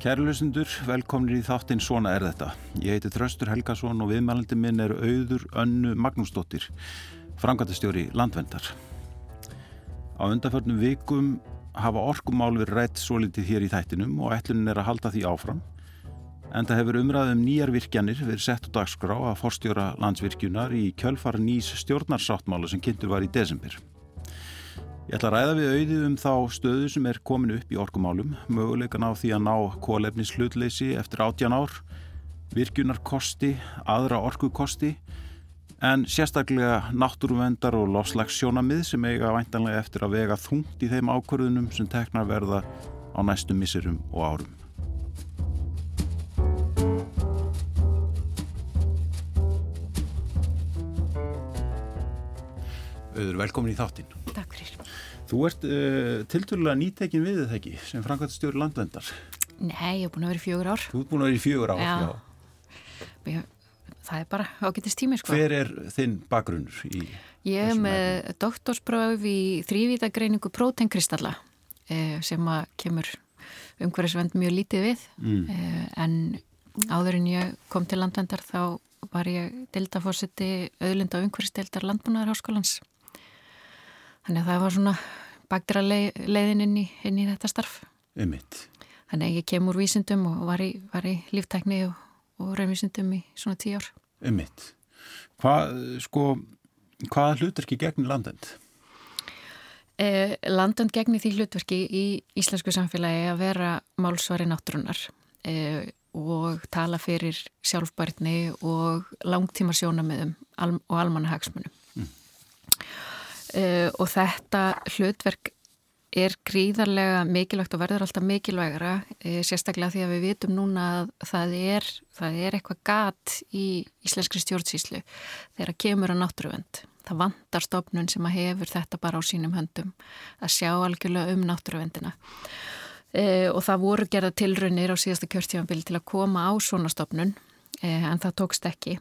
Kærlusindur, velkomnir í þáttinn Svona er þetta. Ég heiti Tröstur Helgason og viðmælandi minn er auður Önnu Magnúsdóttir, frangatastjóri Landvendar. Á undanförnum vikum hafa orkumál verið rætt svo litið hér í þættinum og ætlunin er að halda því áfram. En það hefur umræðum nýjar virkjanir verið sett á dagskrá að forstjóra landsvirkjunar í kjölfar nýs stjórnarsáttmála sem kynntur var í desember. Ég ætla að ræða við auðið um þá stöðu sem er komin upp í orkumálum, möguleikan á því að ná kólefnis hlutleysi eftir áttjan ár, virkjunarkosti, aðra orkukosti, en sérstaklega náttúruvendar og lofslagsjónamið sem eiga væntanlega eftir að vega þungt í þeim ákvörðunum sem teknar verða á næstum misserum og árum. Auður, velkomin í þáttinn. Takk fyrir. Þú ert uh, tilturlega nýtekin við þetta ekki sem framkvæmstjóri landvendar. Nei, ég hef búin að vera í fjögur ár. Þú ert búin að vera í fjögur ár, já. já. Ég, það er bara ágættist tími, sko. Hver er þinn bakgrunnur í Ég hef með doktorspráf í þrývítagreiningu prótenkristalla eh, sem að kemur umhverfisvend mjög lítið við mm. eh, en áður en ég kom til landvendar þá var ég deltafórsiti auðlinda umhverfisdeildar landbúnaðarháskólans Þannig að það var svona bakdra leið, leiðin inn í, inn í þetta starf. Emitt. Þannig að ég kem úr vísindum og var í, var í líftækni og, og raunvísindum í svona tíu ár. Emitt. Hvað, sko, hvaða hlutverki gegnir landend? Eh, landend gegnir því hlutverki í íslensku samfélagi að vera málsvari náttúrunar eh, og tala fyrir sjálfbærtni og langtíma sjónamöðum og almannahagsmunum. Mm uh, og þetta hlutverk er gríðarlega mikilvægt og verður alltaf mikilvægara uh, sérstaklega því að við vitum núna að það er, það er eitthvað gat í íslenskri stjórnsýslu þegar kemur að náttúruvend. Það vantar stofnun sem að hefur þetta bara á sínum höndum að sjá algjörlega um náttúruvendina. Uh, og það voru gerða tilraunir á síðasta kjörtífanbili til að koma á svona stofnun en það tókst ekki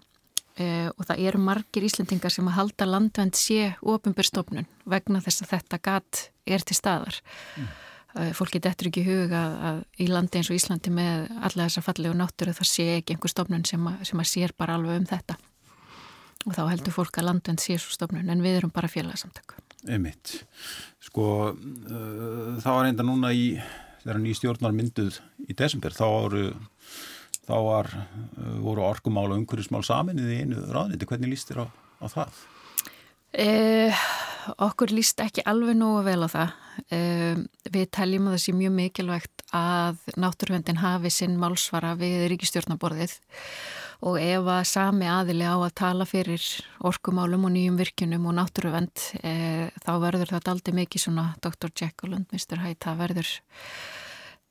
Uh, og það eru margir Íslendingar sem að halda landvend sé ofinbjörnstofnun vegna þess að þetta gat er til staðar. Mm. Uh, fólki dettur ekki huga að, að í landi eins og Íslandi með alla þessa fallegu náttúru það sé ekki einhver stofnun sem að, sem að sér bara alveg um þetta. Og þá heldur fólk að landvend sé svo stofnun en við erum bara félagsamtöku. Emit. Sko uh, þá er enda núna í þegar ný stjórnar mynduð í desember þá eru þá var, uh, voru orkumál og umhverjusmál saminnið í einu ráðniti. Hvernig líst þér á, á það? Eh, okkur líst ekki alveg nógu vel á það. Eh, við teljum að það sé mjög mikilvægt að náttúruvendin hafi sinn málsvara við ríkistjórnaborðið og ef að sami aðili á að tala fyrir orkumálum og nýjum virkunum og náttúruvend eh, þá verður þetta aldrei mikið svona Dr. Jekyll and Mr. Hyde, það verður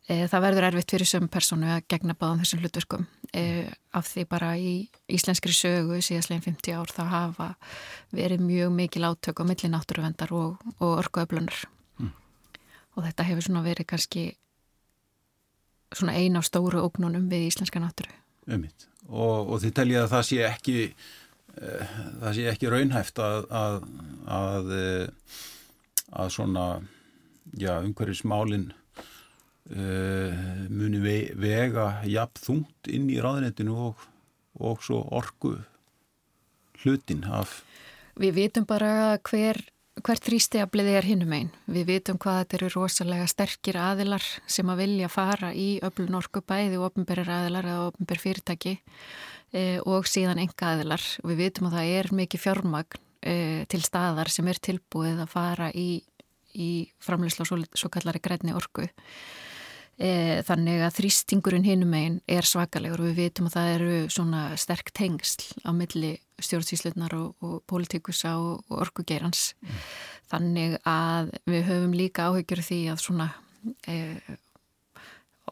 það verður erfitt fyrir sömu personu að gegna báðan þessum hlutverkum. E, af því bara í íslenskri sögu síðastlegin 50 ár þá hafa verið mjög mikil átök á milli náttúruvendar og, og orkuöflunar. Mm. og þetta hefur svona verið kannski svona eina af stóru ógnunum við íslenska náttúru. Og, og þið teljið að það sé ekki uh, það sé ekki raunhæft að að, að, að svona já, umhverjusmálinn muni vega jafn þungt inn í ráðinetinu og, og svo orgu hlutin af Við vitum bara hver, hver þrýstegablið er hinnum einn. Við vitum hvað þetta eru rosalega sterkir aðilar sem að vilja fara í öflun orgu bæði ofnbærir aðilar eða ofnbærir fyrirtæki e, og síðan enga aðilar. Við vitum að það er mikið fjármagn e, til staðar sem er tilbúið að fara í, í framleysla og svo, kallari grænni orgu. E, þannig að þrýstingurinn hinum einn er svakalegur og við vitum að það eru svona sterk tengsl á milli stjórnsýslunar og, og politikusa og, og orkugerans mm. þannig að við höfum líka áhyggjur því að svona e,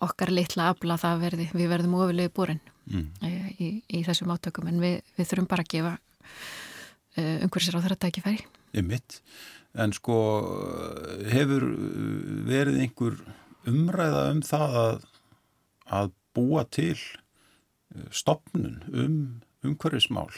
okkar litla afla það verði, við verðum ofilegu búrin mm. e, í, í þessum átökum en við, við þurfum bara að gefa e, umhverfisir á þeirra tækifæri Ég mitt, en sko hefur verið einhver umræða um það að, að búa til eh, stopnun um umhverfismál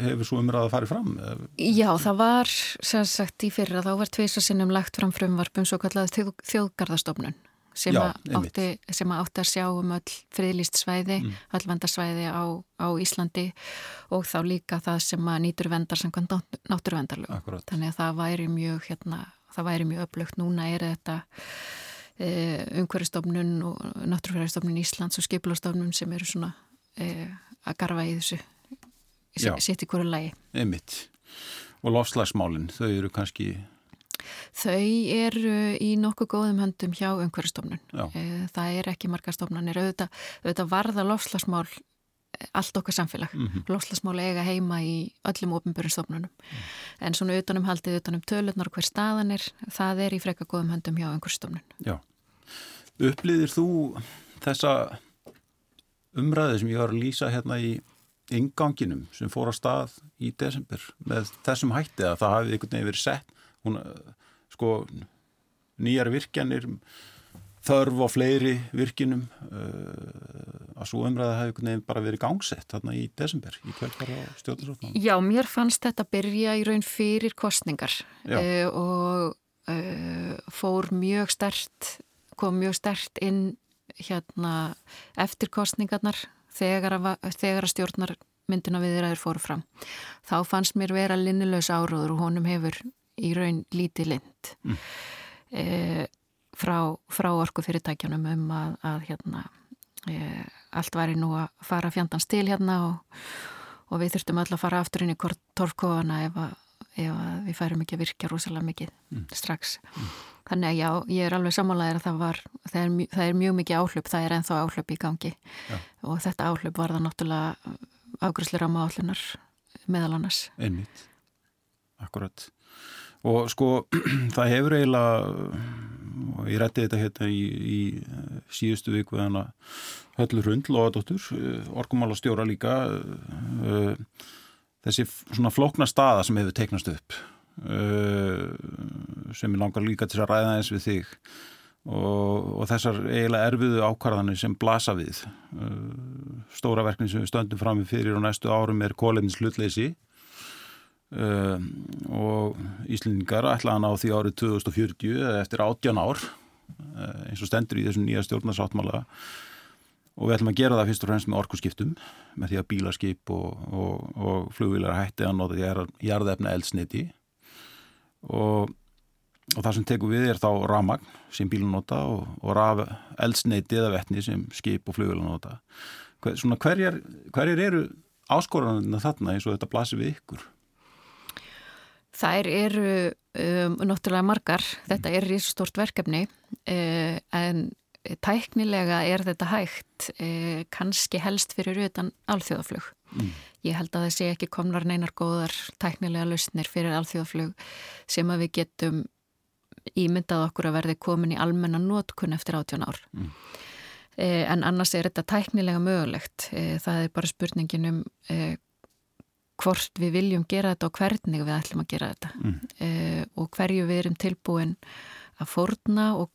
hefur svo umræða fara fram? Já, það var sem sagt í fyrra, þá var tveisa sinnum lagt fram frumvarpum svo kallað þjóðgarðastofnun sem, Já, átti, sem átti að sjá um öll friðlýst svæði, mm. öll vendarsvæði á, á Íslandi og þá líka það sem nýtur vendar sem náttúruvendarlög. Þannig að það væri mjög, hérna, það væri mjög öflugt. Núna er þetta e, umhverjastofnun og náttúruverðarstofnun Íslands og skipulastofnun sem eru svona e, að garfa í þessu, sitt í hverju lægi. Einmitt. Og lofslagsmálinn, þau eru kannski Þau eru í nokkuð góðum höndum hjá umhverjastofnun. Eh, það er ekki margar stofnanir. Auðvitað, auðvitað varða lofslagsmál allt okkar samfélag. Mm -hmm. Lofslagsmál eiga heima í öllum ofinbjörnum stofnunum. Mm. En svona utanum haldið, utanum tölurnar og hver staðan er, það er í freka góðum höndum hjá umhverjastofnun. Já. Upplýðir þú þessa umræði sem ég var að lýsa hérna í inganginum sem fór á stað í desember með þessum hætti að það hafi einhvern veginn verið sett hún, sko, nýjar virkjanir þörf á fleiri virkinum uh, að svo umræða nefn bara verið gangsett þarna í desember í kveldfara stjórnarsóknum. Já, mér fannst þetta byrja í raun fyrir kostningar uh, og uh, fór mjög stert kom mjög stert inn hérna eftir kostningarnar þegar að, þegar að stjórnar myndina við þeirra er fóru fram. Þá fannst mér vera linnilegs áróður og honum hefur í raun lítið lind mm. e, frá, frá orku fyrirtækjanum um að, að hérna, e, allt væri nú að fara fjandans til hérna og, og við þurftum alltaf að fara aftur inn í torfkóana ef, ef við færum ekki að virka rosalega mikið mm. strax. Mm. Þannig að já, ég er alveg sammálaðir að það var, það er, það er mjög mikið áhlaup, það er enþá áhlaup í gangi já. og þetta áhlaup var það náttúrulega ágrúsleira á málunar meðal annars. Einmitt, akkurat og sko það hefur eiginlega og ég rætti þetta hérna í, í síðustu viku við hana Höllur Hund, Lóðadóttur orkumála stjóra líka uh, þessi svona flókna staða sem hefur teiknast upp sem ég langar líka til að ræða eins við þig. Og, og þessar eiginlega erfiðu ákvarðanir sem blasa við stóra verknin sem við stöndum fram í fyrir og næstu árum er kólefnins hlutleysi Uh, og Íslendingar ætlaðan á því árið 2040 eftir 18 ár uh, eins og stendur í þessum nýja stjórnarsáttmála. Og við ætlum að gera það fyrst og fremst með orkusskiptum með því að bílaskip og, og, og flugvílar hætti að nota jarðefna eldsniti og, og það sem tekum við er þá ramagn sem bílun nota og raf eldsniti eða vettni sem skip og flugvílar nota. Hver, svona hverjar, hverjar eru áskoranina þarna eins og þetta blasir við ykkur Þær eru um, náttúrulega margar, þetta er risastort verkefni uh, en tæknilega er þetta hægt uh, kannski helst fyrir utan alþjóðaflug. Mm. Ég held að það sé ekki komnar neinar góðar tæknilega lausnir fyrir alþjóðaflug sem að við getum ímyndað okkur að verði komin í almenna nótkun eftir 18 ár. Mm. Uh, en annars er þetta tæknilega mögulegt. Það er bara spurningin um hvort við viljum gera þetta og hvernig við ætlum að gera þetta. Mm. uh, og hverju við erum tilbúin að forna og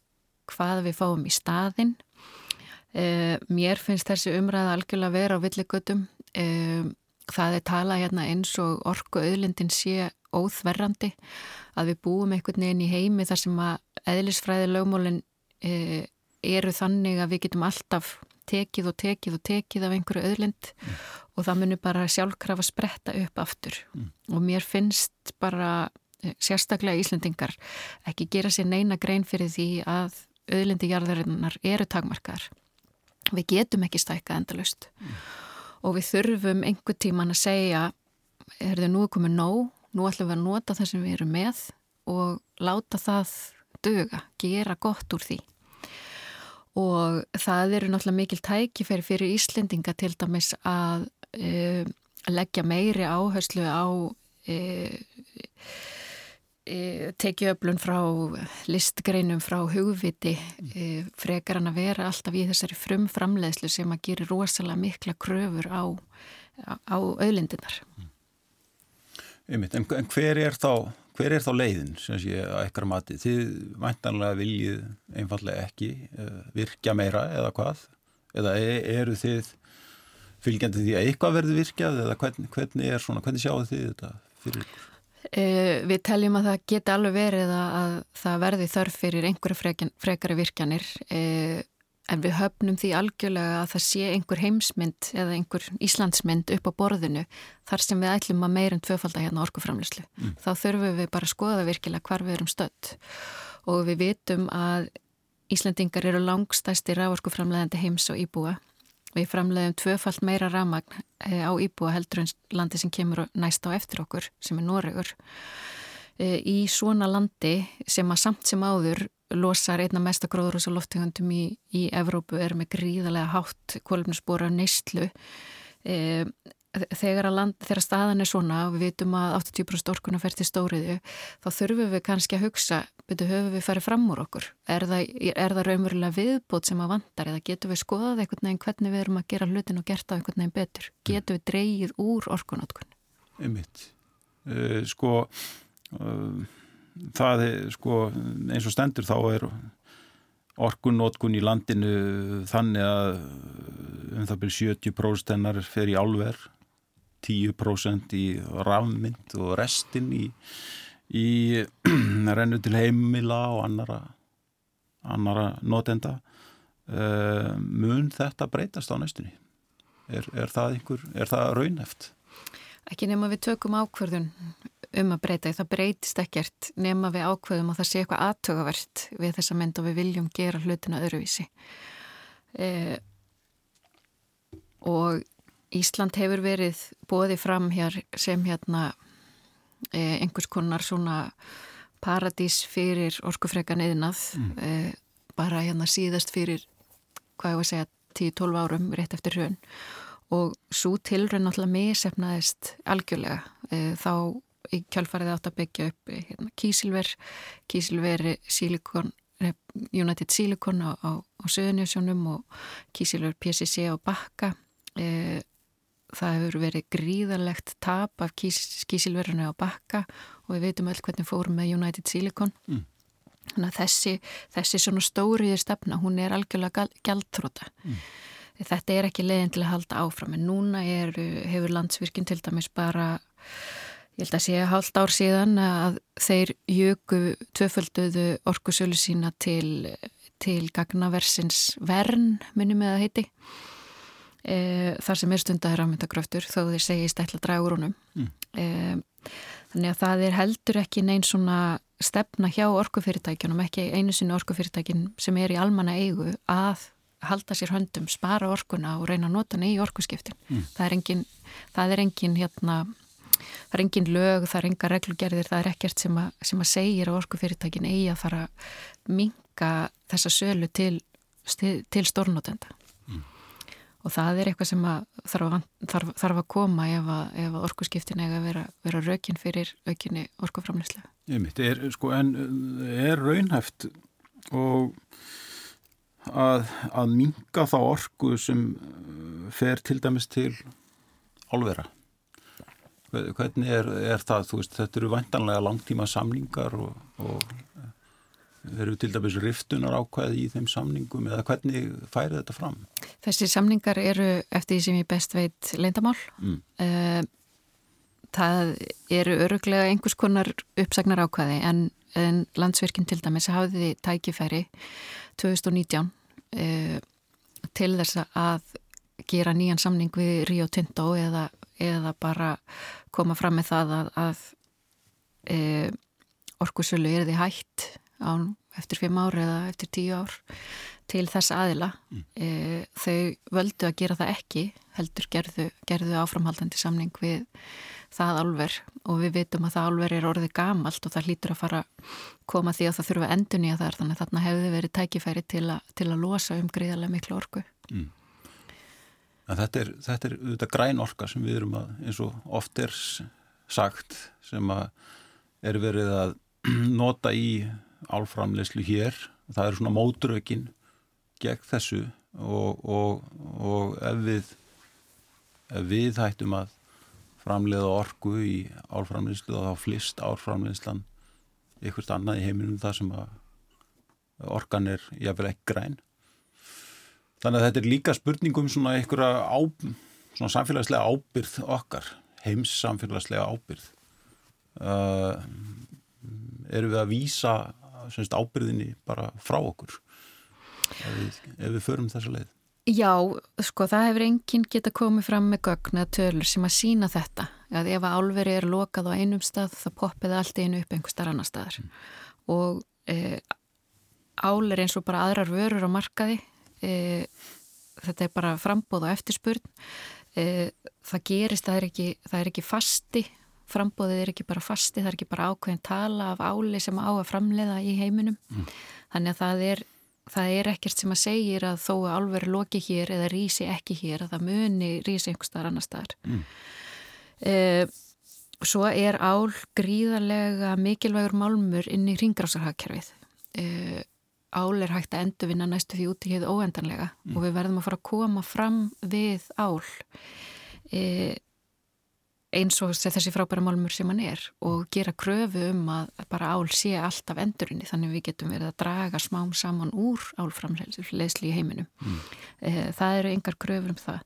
hvað við fáum í staðin uh, mér finnst þessi umræða algjörlega vera á villigötum. Uh, það er tala hérna eins og orku auðlindin sé óþverrandi að við búum einhvern veginn í heimi þar sem að eðlisfræði lögmólin eru þannig að við getum alltaf tekið og tekið og tekið af einhverju auðlind mm. og það munir bara sjálfkrafa spretta upp aftur mm. og mér finnst bara eh, sérstaklega Íslandingar ekki gera sér neina grein fyrir því að auðlindi jarðarinnar eru takmarkar við getum ekki stækka endalust mm. og við þurfum einhver tíman að segja er þau nú komið nóg nú ætlum við að nota það sem við erum með og láta það döga, gera gott úr því og það eru náttúrulega mikil tækifæri fyrir Íslendinga til dæmis að e, leggja meiri áherslu á e, e, tekiöflun frá listgreinum frá hugviti frekar hann að vera alltaf í þessari frumframleðslu sem að gera rosalega mikla kröfur á, á auðlindinar. Einmitt, en hver er þá hver er þá leiðin sem sé að ekkar mati? Þið væntanlega viljið einfallega ekki uh, virkja meira eða hvað? Eða e, eru þið fylgjandi því að eitthvað verður virkjað eða hvern, hvernig er svona, hvernig sjáu þið þetta fyrir ykkur? Uh, við teljum að það geti alveg verið að, að það verði þörf fyrir einhverja frekari virkjanir uh, en við höfnum því algjörlega að það sé einhver heimsmynd eða einhver Íslandsmynd upp á borðinu þar sem við ætlum að meirinn tvöfalda hérna orkuframlýslu. Mm. Þá þurfum við bara að skoða virkilega hvar við erum stödd og við vitum að Íslandingar eru langstæsti ráorkuframleðandi heims og íbúa Við framleiðum tvöfalt meira ramagn eh, á Íbúa heldur en landi sem kemur næst á eftir okkur, sem er Noregur. Eh, í svona landi sem að samt sem áður losar einna mesta gróður og loftegundum í, í Evrópu er með gríðarlega hátt kólumnusbóra neistlu eh, þegar, land, þegar staðan er svona og við vitum að 80% orkunum fer til stóriðu þá þurfum við kannski að hugsa betur höfum við farið fram úr okkur? Er það, er það raunverulega viðbót sem að vandar eða getum við skoðað einhvern veginn hvernig við erum að gera hlutin og gert á einhvern veginn betur? Getum við dreyið úr orkunotkun? Einmitt. Uh, sko uh, það er sko eins og stendur þá er orkunnotkun í landinu þannig að um það byrjum 70% hennar fer í álverð 10% í rafmynd og restin í, í rennu til heimila og annara, annara notenda. Uh, mun þetta breytast á næstunni? Er, er, það, einhver, er það raunheft? Ekki nema við tökum ákverðun um að breyta það breytist ekkert nema við ákveðum og það sé eitthvað aðtögavert við þessa mynd og við viljum gera hlutina öðruvísi. Eh, og Ísland hefur verið bóði fram hér sem hérna eh, einhvers konar svona paradís fyrir orkufrekan eðinað mm. eh, bara hérna síðast fyrir hvað ég var að segja 10-12 árum rétt eftir hrjön og svo tilrönd náttúrulega misefnaðist algjörlega. Eh, þá í kjálfarið átt að byggja upp hérna, kísilver kísilveri silikon United Silicon á, á, á Söðunjössjónum og kísilver PCC á Bakka eða það hefur verið gríðarlegt tap af kísilverðinu á bakka og við veitum öll hvernig fórum með United Silicon mm. þannig að þessi, þessi svona stóriðir stefna, hún er algjörlega gæltróta mm. þetta er ekki leiðin til að halda áfram en núna er, hefur landsvirkinn til dæmis bara ég held að sé hálft ár síðan að þeir jöku tvöfölduðu orkusölu sína til, til gagnaversins vern, minnum með að heiti e, þar sem er stundar rafmyndagröftur þó þeir segist ætla að draga úr honum mm. e, þannig að það er heldur ekki neins svona stefna hjá orkufyrirtækjunum, ekki einu sinni orkufyrirtækin sem er í almanna eigu að halda sér höndum, spara orkuna og reyna að nota henni í orkuskiptin mm. það er engin, það er engin hérna það er engin lög, það er enga reglugerðir, það er ekkert sem að, sem að segja að orkufyrirtækin eigi að fara að minga þessa sölu til, til stórnotenda og það er eitthvað sem þarf að, þarf, þarf að koma ef að, að orkuskiptin eiga að vera, vera raukinn fyrir aukinni orkuframleyslega. Ég er, sko, en er raunhæft og að, að minga þá orku sem uh, fer til dæmis til álvera? Hvernig er, er það? Veist, þetta eru vantanlega langtíma samlingar og, og eru til dæmis riftunar ákvæði í þeim samningum eða hvernig færi þetta fram? Þessi samningar eru eftir því sem ég best veit leindamál. Mm. Eh, það eru öruglega einhvers konar uppsagnar ákvæði en, en landsverkinn til dæmis hafiði tækifæri 2019 eh, til þess að gera nýjan samning við Rio Tinto eða, eða bara koma fram með það að, að e, orkusölu er því hægt án eftir fimm ár eða eftir tíu ár til þess aðila mm. e, þau völdu að gera það ekki heldur gerðu, gerðu áframhaldandi samning við það álver og við vitum að það álver er orðið gamalt og það hlýtur að fara koma því að það þurfa endun í að það er þannig að þarna hefði verið tækifæri til, a, til að losa um gríðarlega miklu orku mm. Þetta er, þetta er auðvitað græn orka sem við erum að eins og oft er sagt sem að er verið að nota í álframleyslu hér. Það er svona móturökin gegn þessu og, og, og ef við ef við hættum að framleiða orgu í álframleyslu og þá flist álframleyslan ykkurt annað í heiminum þar sem að organ er jáfnvel ekki græn þannig að þetta er líka spurningum svona einhverja á, svona samfélagslega ábyrð okkar heims samfélagslega ábyrð uh, erum við að semst, ábyrðinni bara frá okkur? Ef við, ef við förum þessa leið? Já, sko það hefur enginn geta komið fram með gögn eða tölur sem að sína þetta. Að ef að álveri er lokað á einum stað þá poppiði allt einu upp einhver starf annar staðar. Mm. og e, ál er eins og bara aðrar vörur á markaði e, þetta er bara frambóð og eftirspurn. E, það gerist, það er ekki, það er ekki fasti. Frambóðið er ekki bara fasti, það er ekki bara ákveðin tala af áli sem á að framleiða í heiminum. Mm. þannig að það er það er ekkert sem að segir að þó að álveri loki hér eða rýsi ekki hér að það muni rýsi einhver staðar annar staðar. Mm. eh, svo er ál gríðarlega mikilvægur málmur inn í ringgrásarhagkerfið eh, ál er hægt að endurvinna næstu því út í hér óendanlega mm. og við verðum að fara að koma fram við ál eh, eins og þessi frábæra málmur sem hann er og gera kröfu um að bara ál sé alltaf endurinni þannig við getum verið að draga smám saman úr álframleysli í heiminum. Mm. Eh, það eru yngar kröfur um það.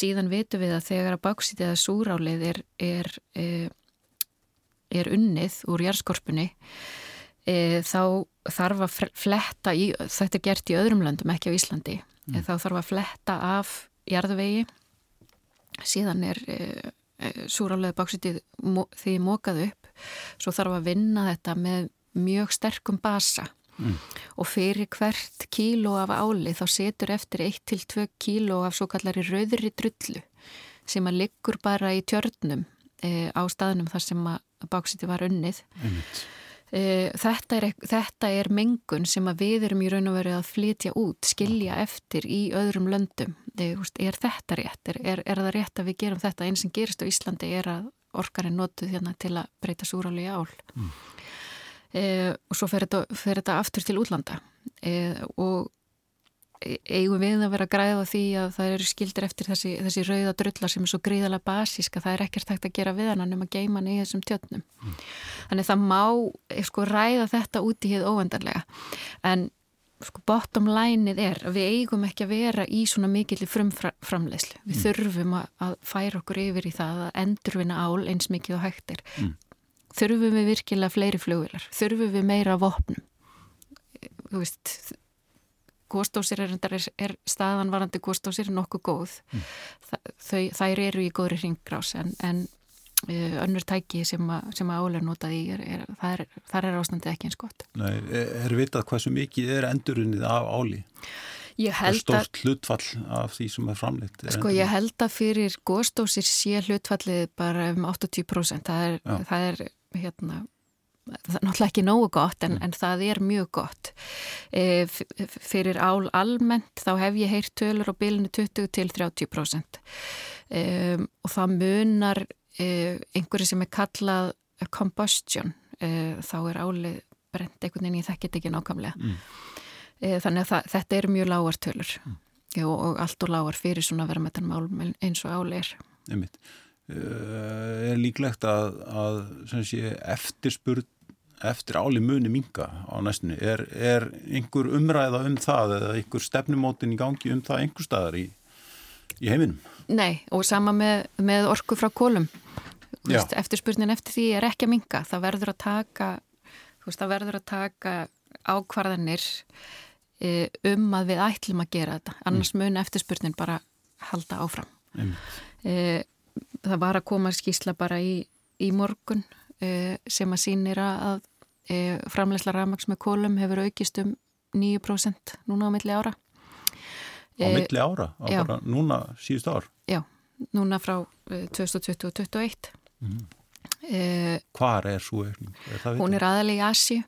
Síðan vitum við að þegar að báksítið eða súrálið er, er, er, er unnið úr jærskorpunni e, þá þarf að fletta í, þetta er gert í öðrum landum ekki á Íslandi, mm. þá þarf að fletta af jarðvegi síðan er Eh, súrálega báksitið því mókað upp svo þarf að vinna þetta með mjög sterkum basa mm. og fyrir hvert kíló af áli þá setur eftir 1-2 kíló af svo kallari rauðri drullu sem að liggur bara í tjörnum e, á staðnum þar sem að báksitið var unnið Einmitt. Eh, þetta er, þetta er mengun sem við erum í raun og verið að flytja út, skilja eftir í öðrum löndum. Er þetta rétt? Er, er, er það rétt að við gerum þetta? Einn sem gerist á Íslandi er að orkarinn notuð hérna til að breyta súráli í ál. Mm. E, og svo fer þetta, fer þetta aftur til útlanda e, og eigum við að vera að græða því að það eru skildir eftir þessi, þessi rauða drullar sem er svo gríðalega basíska, það er ekkert hægt að gera við hann nema geiman í þessum tjötnum mm. þannig það má eh, sko ræða þetta út í hér óvendarlega en sko bottom lineið er að við eigum ekki að vera í svona mikill frumframleyslu, við mm. þurfum að, að færa okkur yfir í það að endurvinna ál eins mikið og hægtir mm. þurfum við virkilega fleiri fljóðvilar þurfum við meira vopnum þú veist góðstósir er, er, er staðan varandi góðstósir nokkuð góð mm. Þau, þær eru í góðri hringgrás en, en uh, önnur tæki sem, að álega notaði er, þar, þar er ástandið ekki eins gott Nei, er vitað hvað svo mikið er endurunnið af áli? Ég held að Stort hlutfall af því sem er framleitt Sko endurunnið. ég held að fyrir góðstósir sé hlutfallið bara um 80% það er, það er hérna er náttúrulega ekki nógu gott en, mm. en það er mjög gott. E, fyrir ál almennt þá hef ég heyrt tölur á bilinu 20 til 30% e, og það munar e, einhverju sem er kallað combustion. E, þá er álið brent einhvern veginn í þekkit ekki nákvæmlega. Mm. E, þannig að það, þetta er mjög lágar tölur. Mm. og, og allt og lágar fyrir svona verðmetanmál eins og áli er. Einmitt. Eh, er líklegt að, að sé, eftirspurn eftir áli muni minga á næstunni. Er, er einhver umræða um það eða einhver stefnumótin í gangi um það einhver staðar í, í heiminum? Nei og sama með, með orku frá kólum veist, eftirspurnin eftir því er ekki að minga það verður að taka veist, það verður að taka ákvarðanir e, um að við ætlum að gera þetta. Annars mm. mun eftirspurnin bara halda áfram. E, það var að koma skísla bara í, í morgun uh, sem að sínir að uh, framlegsla rafmaks með kólum hefur aukist um 9% núna á milli ára. Á uh, milli ára? Á já. bara núna síðust ár? Já, núna frá 2020 og 2021. Mm. Hvar er svo aukning? Hún er aðalega í Asi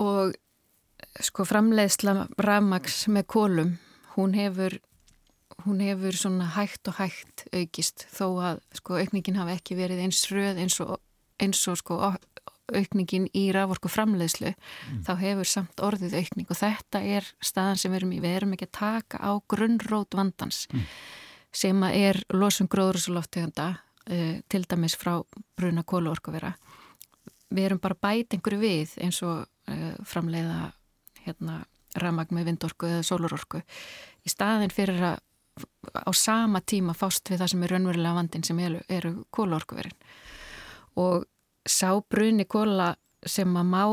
og sko framleiðsla rafmaks með kólum hún hefur hún hefur svona hægt og hægt aukist þó að sko aukningin hafi ekki verið eins röð eins og, eins og sko aukningin í raforku framleiðslu mm. þá hefur samt orðið aukning og þetta er staðan sem við erum í, við erum ekki að taka á grunnrót vandans mm. sem að er losum gróðursulofteganda uh, til dæmis frá bruna kóluorkuvera við erum bara bæt einhverju við eins og uh, framleiða hérna ramag með vindorku eða sólurorku í staðin fyrir að á sama tíma fást við það sem er raunverulega vandin sem eru, eru kólaorkuverin og sá bruni kóla sem að má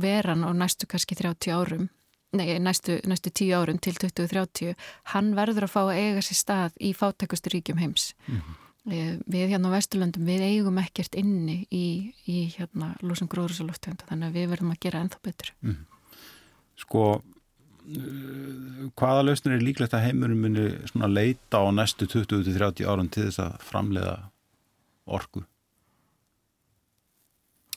veran á næstu kannski 30 árum nei, næstu, næstu 10 árum til 2030 hann verður að fá að eiga sér stað í fátækustu ríkjum heims mm -hmm. við hérna á Vesturlöndum við eigum ekkert inni í, í hérna lúsum gróðursaloftegunda þannig að við verðum að gera ennþá betur mm. Sko hvaða lausnir er líklegt að heimurum muni leita á næstu 20-30 árum til þess að framleiða orgu?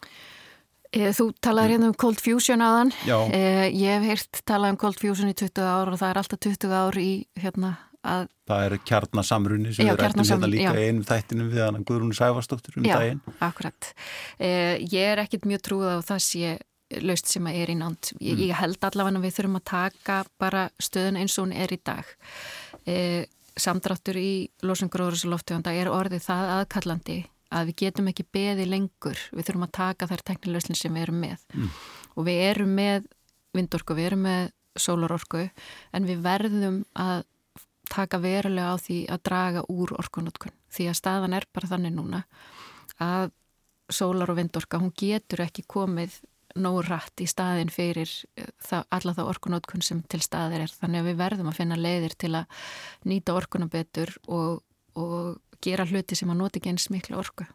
Eh, þú talaði hérna um Cold Fusion aðan. Eh, ég hef heyrt talað um Cold Fusion í 20 ár og það er alltaf 20 ár í hérna að... Það er kjarnasamrunni sem já, við rættum hérna líka já. einum þættinum við hann Guðrún Sæfarsdóttur um já, daginn. Já, akkurat. Eh, ég er ekkit mjög trúið á það sé laust sem að er í nánt. Ég, mm. ég held allavega að við þurfum að taka bara stöðun eins og hún er í dag. Samdráttur í losungróðurins og loftegunda er orðið það aðkallandi að við getum ekki beði lengur. Við þurfum að taka þær teknilösnin sem við erum með. Mm. Og við erum með vindorku, við erum með sólarorku en við verðum að taka verulega á því að draga úr orkunótkun. Því að staðan er bara þannig núna að sólar og vindorka, hún getur ekki komið nóg rætt í staðin fyrir eh, það, alla þá orkunótkun sem til staðir er þannig að við verðum að finna leiðir til að nýta orkunum betur og, og gera hluti sem að noti ekki eins miklu orku.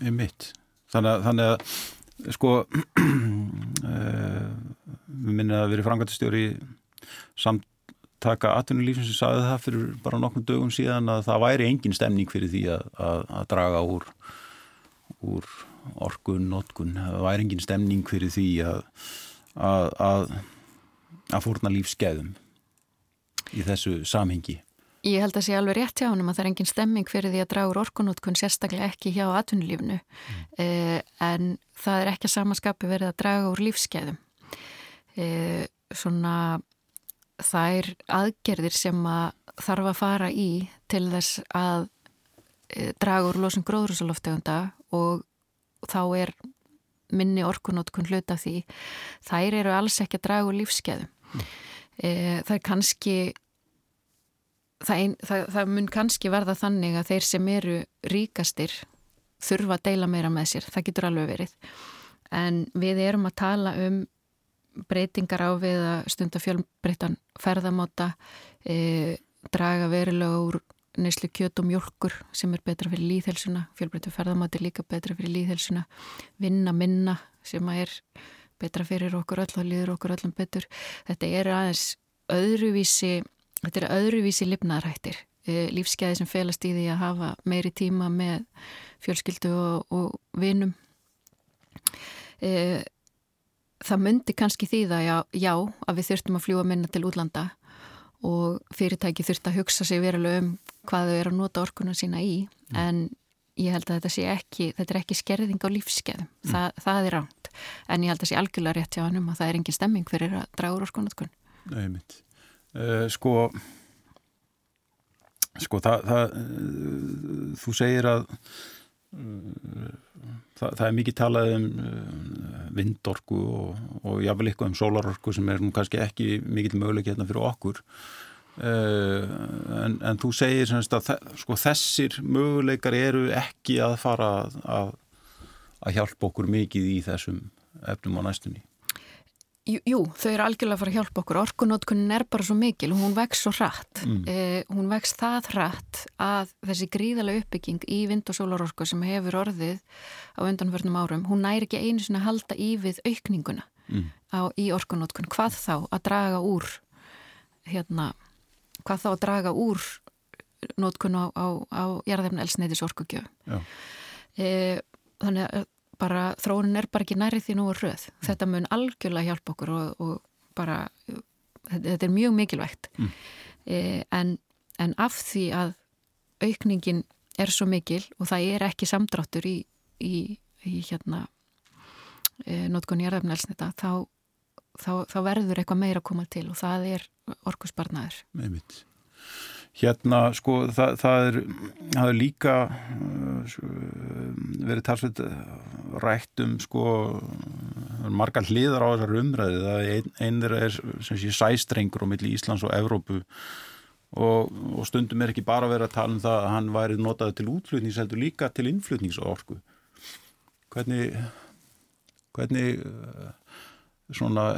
Í mitt þannig að, þannig að sko uh, við minna að vera frangatistjóri samtaka atvinnulífsins sem sagði það fyrir bara nokkrum dögum síðan að það væri engin stemning fyrir því að, að, að draga úr úr orkun, notkun, það væri engin stemning fyrir því að fórna lífskeðum í þessu samhengi. Ég held að sé alveg rétt hjá hann að það er engin stemming fyrir því að draga úr orkunótkun sérstaklega ekki hjá atvinnulífnu mm. eh, en það er ekki að samaskapi verið að draga úr lífskeðum. Eh, svona það er aðgerðir sem að þarf að fara í til þess að eh, draga úr losum gróðrúsaloftegunda og þá er minni orkunótkun hluta því þær eru alls ekki að draga úr lífskeðum mm. það er kannski það, ein, það, það mun kannski verða þannig að þeir sem eru ríkastir þurfa að deila meira með sér, það getur alveg verið en við erum að tala um breytingar á við að stunda fjölbreytan ferðamáta e, draga verilega úr neyslu kjöt og mjölkur sem er betra fyrir líðhelsuna, fjölbreyttu ferðamáti líka betra fyrir líðhelsuna, vinna minna sem er betra fyrir okkur öll og líður okkur öllum betur. Þetta er aðeins öðruvísi, þetta er öðruvísi lifnaðrættir, e, lífskeiði sem felast í því að hafa meiri tíma með fjölskyldu og, og vinum. E, það myndi kannski því það já, já að við þurftum að fljúa minna til útlanda og fyrirtæki þurft að hugsa sig verulega um hvað þau eru að nota orkuna sína í mm. en ég held að þetta sé ekki þetta er ekki skerðing á lífskeðum mm. Þa, það er ránt, en ég held að það sé algjörlega rétt hjá hann um að það er engin stemming fyrir að draga úr orkunatkunn Nei, mitt uh, Sko sko það, það uh, þú segir að uh, það, það er mikið talað um vindorku og, og jáfnvel eitthvað um sólarorku sem er nú kannski ekki mikið möguleik hérna fyrir okkur. En, en þú segir semst að sko, þessir möguleikar eru ekki að fara að, að hjálpa okkur mikið í þessum efnum á næstunni Jú, jú þau eru algjörlega að fara að hjálpa okkur. Orkunótkunin er bara svo mikil og hún vex svo hratt. Mm. eh, hún vex það hratt að þessi gríðalega uppbygging í vind- og sólarorku sem hefur orðið á undanförnum árum, hún næri ekki einu sinna að halda í við aukninguna mm. á, í orkunótkun, hvað þá að draga úr hérna hvað þá að draga úr nótkun á, á, á jarðefna elsneiðis orkugjöf e, þannig að bara þróunin er bara ekki nærið því nú að röð mm. þetta mun algjörlega hjálpa okkur og, og bara þetta er mjög mikilvægt mm. e, en, en af því að aukningin er svo mikil og það er ekki samdráttur í, í, í hérna e, nótkun jarðefna elsneita þá þá, þá verður eitthvað meira að koma til og það er orkusbarnaður. Meimitt. Hérna, sko, það, það, er, það er líka uh, verið talsveit rætt um, sko, margar hliðar á þessar umræði. Það ein, einir er, sem sé, sæstrengur á milli Íslands og Evrópu og, og stundum er ekki bara verið að tala um það að hann væri notaði til útflutnings heldur líka til innflutningsorku hvernig hvernig svona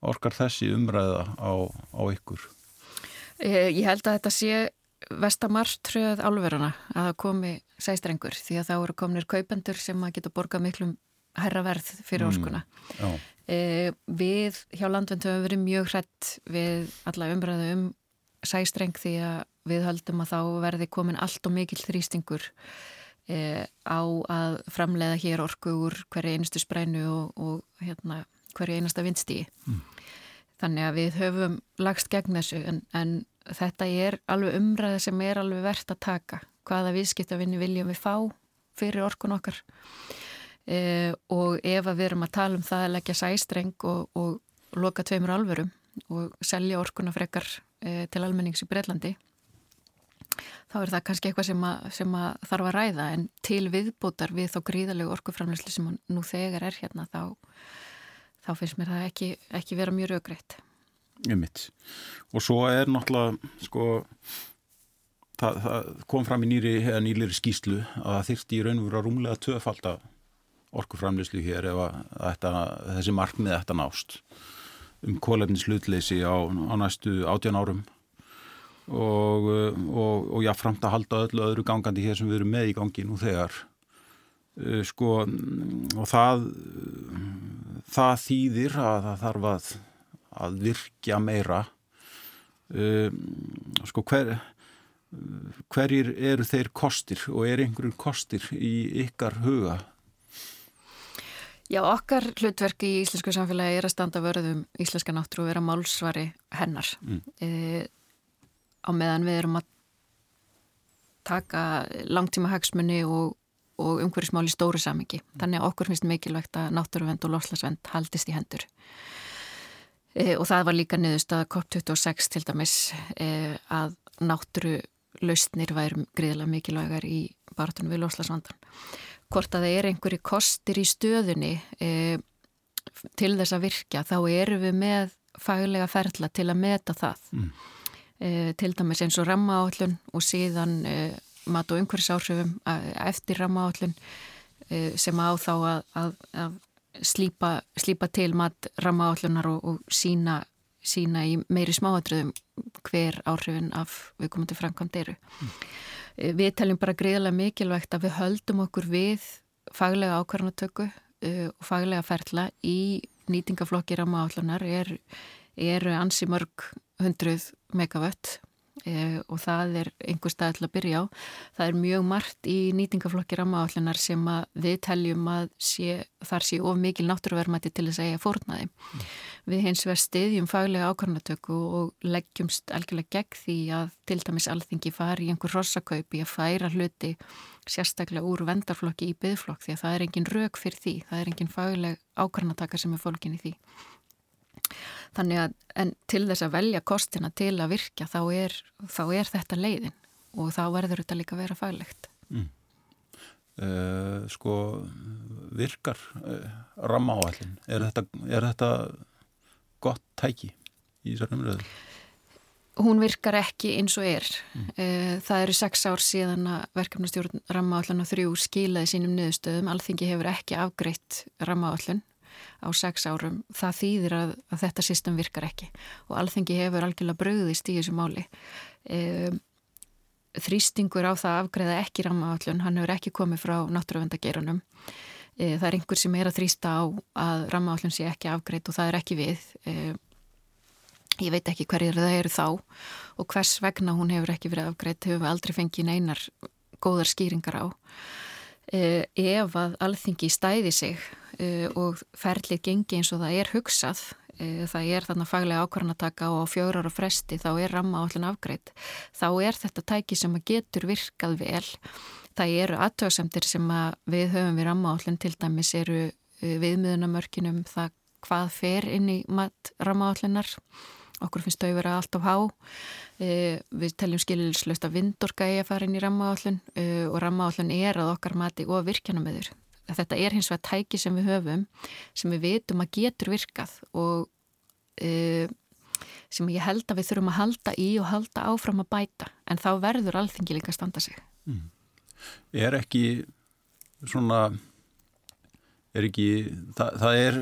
orkar þessi umræða á, á ykkur? Eh, ég held að þetta sé vestamartröð álveruna að það komi sæstrengur því að þá eru kominir kaupendur sem að geta borgað miklum herra verð fyrir orskuna. Mm, e, við hjá landvend höfum verið mjög hrætt við alla umræðu um sæstreng því að við höldum að þá verði komin allt og mikil þrýstingur e, á að framleiða hér orku úr hverju einustu sprænu og, og hérna, hverju einasta vindstíi. Mm. Þannig að við höfum lagst gegn þessu en, en þetta er alveg umræða sem er alveg verðt að taka. Hvaða viðskiptavinni viljum við fá fyrir orkun okkar e, og ef við erum að tala um það að leggja sæstreng og, og loka tveimur alvörum og selja orkuna frekar e, til almennings í Breitlandi þá er það kannski eitthvað sem, að, sem að þarf að ræða en til viðbútar við þá gríðalegu orkuframlöslu sem nú þegar er hérna þá, þá finnst mér það ekki, ekki vera mjög raugreitt. Og svo er náttúrulega sko það, það kom fram í nýri, nýlir skýslu að það þyrtti í raun og vera rúmlega töfald að orkuframlöslu hér ef að, að þessi markmið þetta nást um kólefnis hlutleysi á, á næstu átjan árum. Og, og, og jáfnframt að halda öllu öðru gangandi hér sem við erum með í gangi nú þegar. Uh, sko og það það þýðir að það þarf að, að virkja meira uh, sko hver hverjir eru þeir kostir og er einhverjum kostir í ykkar huga? Já, okkar hlutverk í íslensku samfélagi er að standa vörðum íslenska náttúru og vera málsvari hennar mm. e, á meðan við erum að taka langtíma hagsmunni og, og umhverjusmál í stóru samingi. Þannig að okkur finnst mikilvægt að náttúruvend og loslasvend haldist í hendur. E, og það var líka niðurst að COP26 til dæmis e, að náttúru lausnir væri gríðilega mikilvægar í baratunum við loslasvandan. Hvort að það er einhverju kostir í stöðunni e, til þess að virkja, þá eru við með faglega ferla til að meta það. Mm til dæmis eins og rammaállun og síðan mat og umhverfisáhrifum eftir rammaállun sem á þá að, að, að slípa, slípa til mat rammaállunar og, og sína, sína í meiri smáadröðum hver áhrifin af viðkomandi framkvæmd eru. Mm. Við teljum bara greiðilega mikilvægt að við höldum okkur við faglega ákvarðanatöku uh, og faglega ferla í nýtingaflokki rammaállunar er, er ansi mörg hundruð megavött e, og það er einhver stað til að byrja á. Það er mjög margt í nýtingaflokki rammaállunar sem við teljum að sé, þar sé of mikil náttúruverðmætti til að eiga fórnaði. Mm. Við hins vegar stiðjum faglega ákvarnatöku og leggjumst algjörlega gegn því að til dæmis alþingi fari í einhver rossakaupi að færa hluti sérstaklega úr vendarflokki í byggflokk því að það er engin rauk fyrir því, það er engin fagleg ákvarnataka sem er fólkin í því. Þannig að en til þess að velja kostina til að virkja þá er, þá er þetta leiðin og þá verður þetta líka að vera faglegt. Mm. Uh, sko virkar uh, rammaáallin, er þetta, er þetta gott tæki í þessar umröðu? Hún virkar ekki eins og er. Mm. Uh, það eru sex ár síðan að verkefnastjórn rammaáallin og þrjú skilaði sínum niðurstöðum. Alþingi hefur ekki afgreitt rammaáallin á sex árum, það þýðir að, að þetta system virkar ekki og alþengi hefur algjörlega bröðist í þessu máli. E, þrýstingur á það afgreða ekki rammaállun, hann hefur ekki komið frá náttúruvendageranum. E, það er einhver sem er að þrýsta á að rammaállun sé ekki afgreitt og það er ekki við. E, ég veit ekki hverjir það eru þá og hvers vegna hún hefur ekki verið afgreitt, hefur við aldrei fengið neinar góðar skýringar á. E, ef að alþingi stæði sig uh, og ferlið gengi eins og það er hugsað uh, það er þarna faglega ákvarðanataka og fjórar og fresti þá er ramma állin afgreitt þá er þetta tæki sem að getur virkað vel. Það eru aðtöðsemtir sem að við höfum við ramma állin til dæmis eru viðmiðunamörkinum það hvað fer inn í ramma állinar okkur finnst þau vera allt á há. Við teljum skililslöst að vindorka eigi að fara inn í rammaállun og rammaállun er að okkar mati og virkjana með þur þetta er hins vegar tæki sem við höfum sem við veitum að getur virkað og e, sem ég held að við þurfum að halda í og halda áfram að bæta. En þá verður alþingi líka að standa sig. Mm. Er ekki svona er ekki það, það er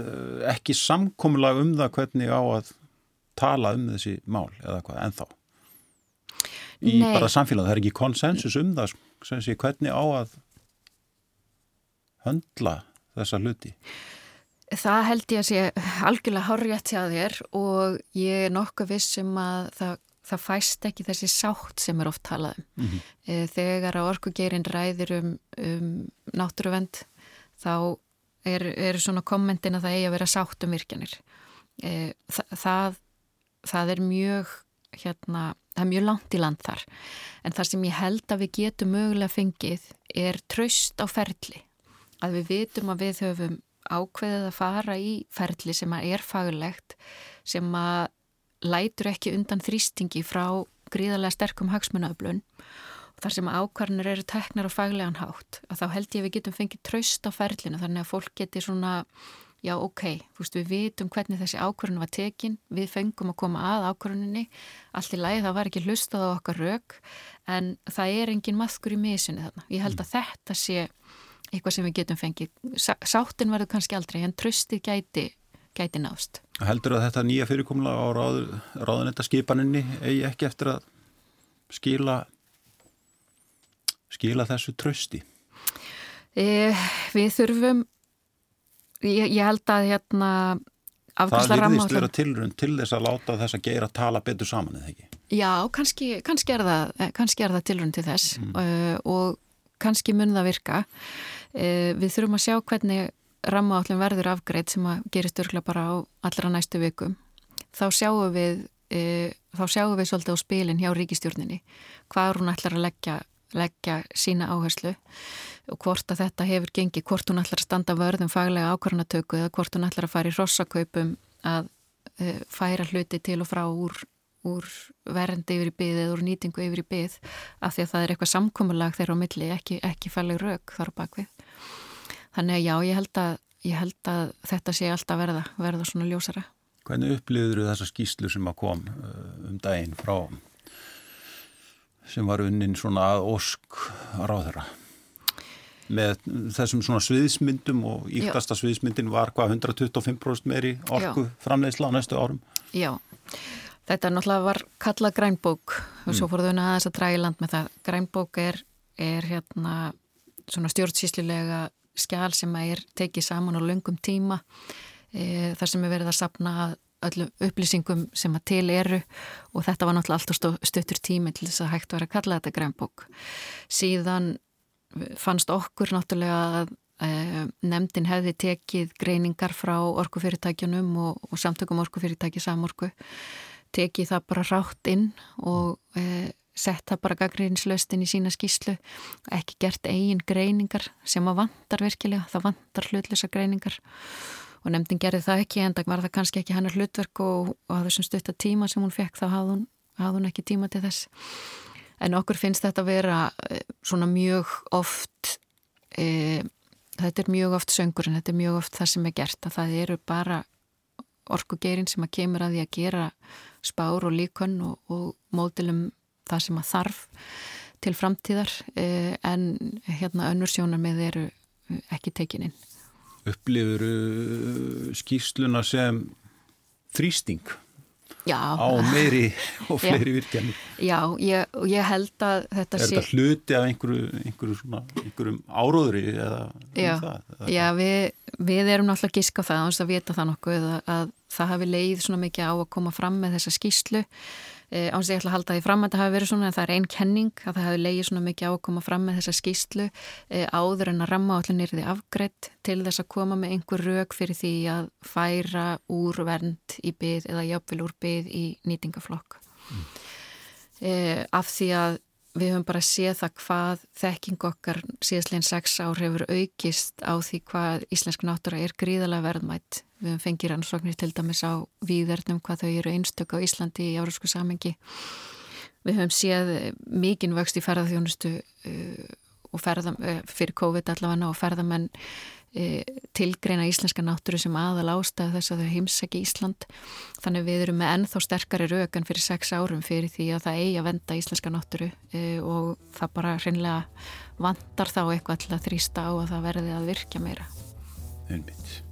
ekki samkomulag um það hvernig á að tala um þessi mál eða hvað ennþá í Nei. bara samfélag, það er ekki konsensus um það sem sé hvernig á að höndla þessa hluti Það held ég að sé algjörlega horrið til að þér og ég er nokkuð vissum að það, það fæst ekki þessi sátt sem er oft talað um. Mm -hmm. Þegar að orkugeirinn ræðir um, um náttúruvend þá er, er svona kommentin að það eigi að vera sátt um virkjanir. Eh, það, það, það er mjög hérna, það er mjög langt í land þar. En það sem ég held að við getum mögulega fengið er tröst á ferli. Að við vitum að við höfum ákveðið að fara í ferli sem að er faglegt sem að lætur ekki undan þrýstingi frá gríðarlega sterkum hagsmunnaöflun og þar sem ákvarnir eru teknar á faglegan hátt að þá held ég að við getum fengið tröst á ferlinu þannig að fólk geti svona já ok, þú veist við vitum hvernig þessi ákvarðin var tekin, við fengum að koma að ákvarðinni, allt í lagi það var ekki hlustað á okkar rauk en það er engin maðkur í misunni þarna ég held að þetta sé eitthvað sem við getum fengið. Sáttin verður kannski aldrei en tröstið gæti, gæti nást. Heldur að þetta nýja fyrirkomla á ráð, ráðunetta skipaninni eigi ekki eftir að skila, skila þessu trösti? E, við þurfum, ég, ég held að hérna Það virðist vera tilrönd til þess að láta þess að gera tala betur saman eða ekki? Já, kannski, kannski er það, það tilrönd til þess mm. uh, og kannski mun það virka. Eh, við þurfum að sjá hvernig rammaállin verður afgreitt sem að gerist örgla bara á allra næstu vikum. Þá sjáum við, e, þá sjáum við svolítið á spilin hjá ríkistjórninni hvað hún ætlar að leggja, leggja sína áherslu og hvort að þetta hefur gengið, hvort hún ætlar að standa vörðum faglega ákvarðanatöku eða hvort hún ætlar að fara í rossakaupum að e, færa hluti til og frá úr úr verndi yfir í byð eða úr nýtingu yfir í byð af því að það er eitthvað samkómulag þeirra á milli, ekki, ekki fæleg rauk þar á bakvið. Þannig að já, ég held að, ég held að þetta sé alltaf verða, verða svona ljósara. Hvernig upplýður þessa skýslu sem að kom uh, um daginn frá sem var unnin svona að ósk ráðara? með þessum svona sviðismyndum og íktasta sviðismyndin var hvað 125% meiri orku framleiðsla á næstu árum? Já, Þetta náttúrulega var kallað grænbók og svo mm. fóruðuna aðeins að draga í land með það. Grænbók er, er hérna svona stjórnsýslilega skjál sem er tekið saman á löngum tíma e, þar sem er verið að sapna öllum upplýsingum sem að til eru og þetta var náttúrulega alltaf stuttur tími til þess að hægt var að kalla þetta grænbók. Síðan fannst okkur náttúrulega að e, nefndin hefði tekið greiningar frá orkufyrirtækjunum og, og samtökum orkufyrirtæki samorku tekið það bara rátt inn og e, sett það bara gaggrinslöstin í sína skýslu ekki gert eigin greiningar sem að vantar virkilega, það vantar hlutlösa greiningar og nefndin gerði það ekki en það var það kannski ekki hennar hlutverk og, og að þessum stutta tíma sem hún fekk þá hafði hún, hafði hún ekki tíma til þess en okkur finnst þetta að vera e, svona mjög oft e, þetta er mjög oft söngur en þetta er mjög oft það sem er gert að það eru bara orkugeirinn sem að kemur að því að gera spár og líkon og, og mótilum það sem að þarf til framtíðar eh, en hérna önnur sjónar með eru ekki tekininn. Upplifur skýrsluna sem þrýsting Já. á meiri og fleiri virkjani? Já, ég, ég held að þetta sé... Er þetta hluti af einhverju, einhverju svona, einhverjum áróðri eða um Já, það, eða Já við, við erum náttúrulega gísk á það, að vita það nokkuð að, að það hafi leið svona mikið á að koma fram með þessa skýslu e, áns ég ætla að halda því fram að það hafi verið svona en það er einn kenning að það hafi leið svona mikið á að koma fram með þessa skýslu e, áður en að ramma allir nýrði afgreitt til þess að koma með einhver rauk fyrir því að færa úr vernd í byð eða jáfnvel úr byð í nýtingaflokk mm. e, af því að við höfum bara séð það hvað þekking okkar síðastleginn sex ár hefur aukist á því hvað íslensk náttúra er gríðalega verðmætt. Við höfum fengið rannsóknir til dæmis á výðverðnum hvað þau eru einstök á Íslandi í áraugsku samengi. Við höfum séð mikinn vöxt í ferðarþjónustu uh, og ferðam, eh, fyrir COVID allavega og ferðamenn e, tilgreina íslenska náttúru sem aðal ástæðu þess að þau heimsæki Ísland. Þannig við erum með ennþá sterkari rökan fyrir sex árum fyrir því að það eigi að venda íslenska náttúru e, og það bara hreinlega vantar þá eitthvað til að þrýsta á að það verði að virka meira. Einmitt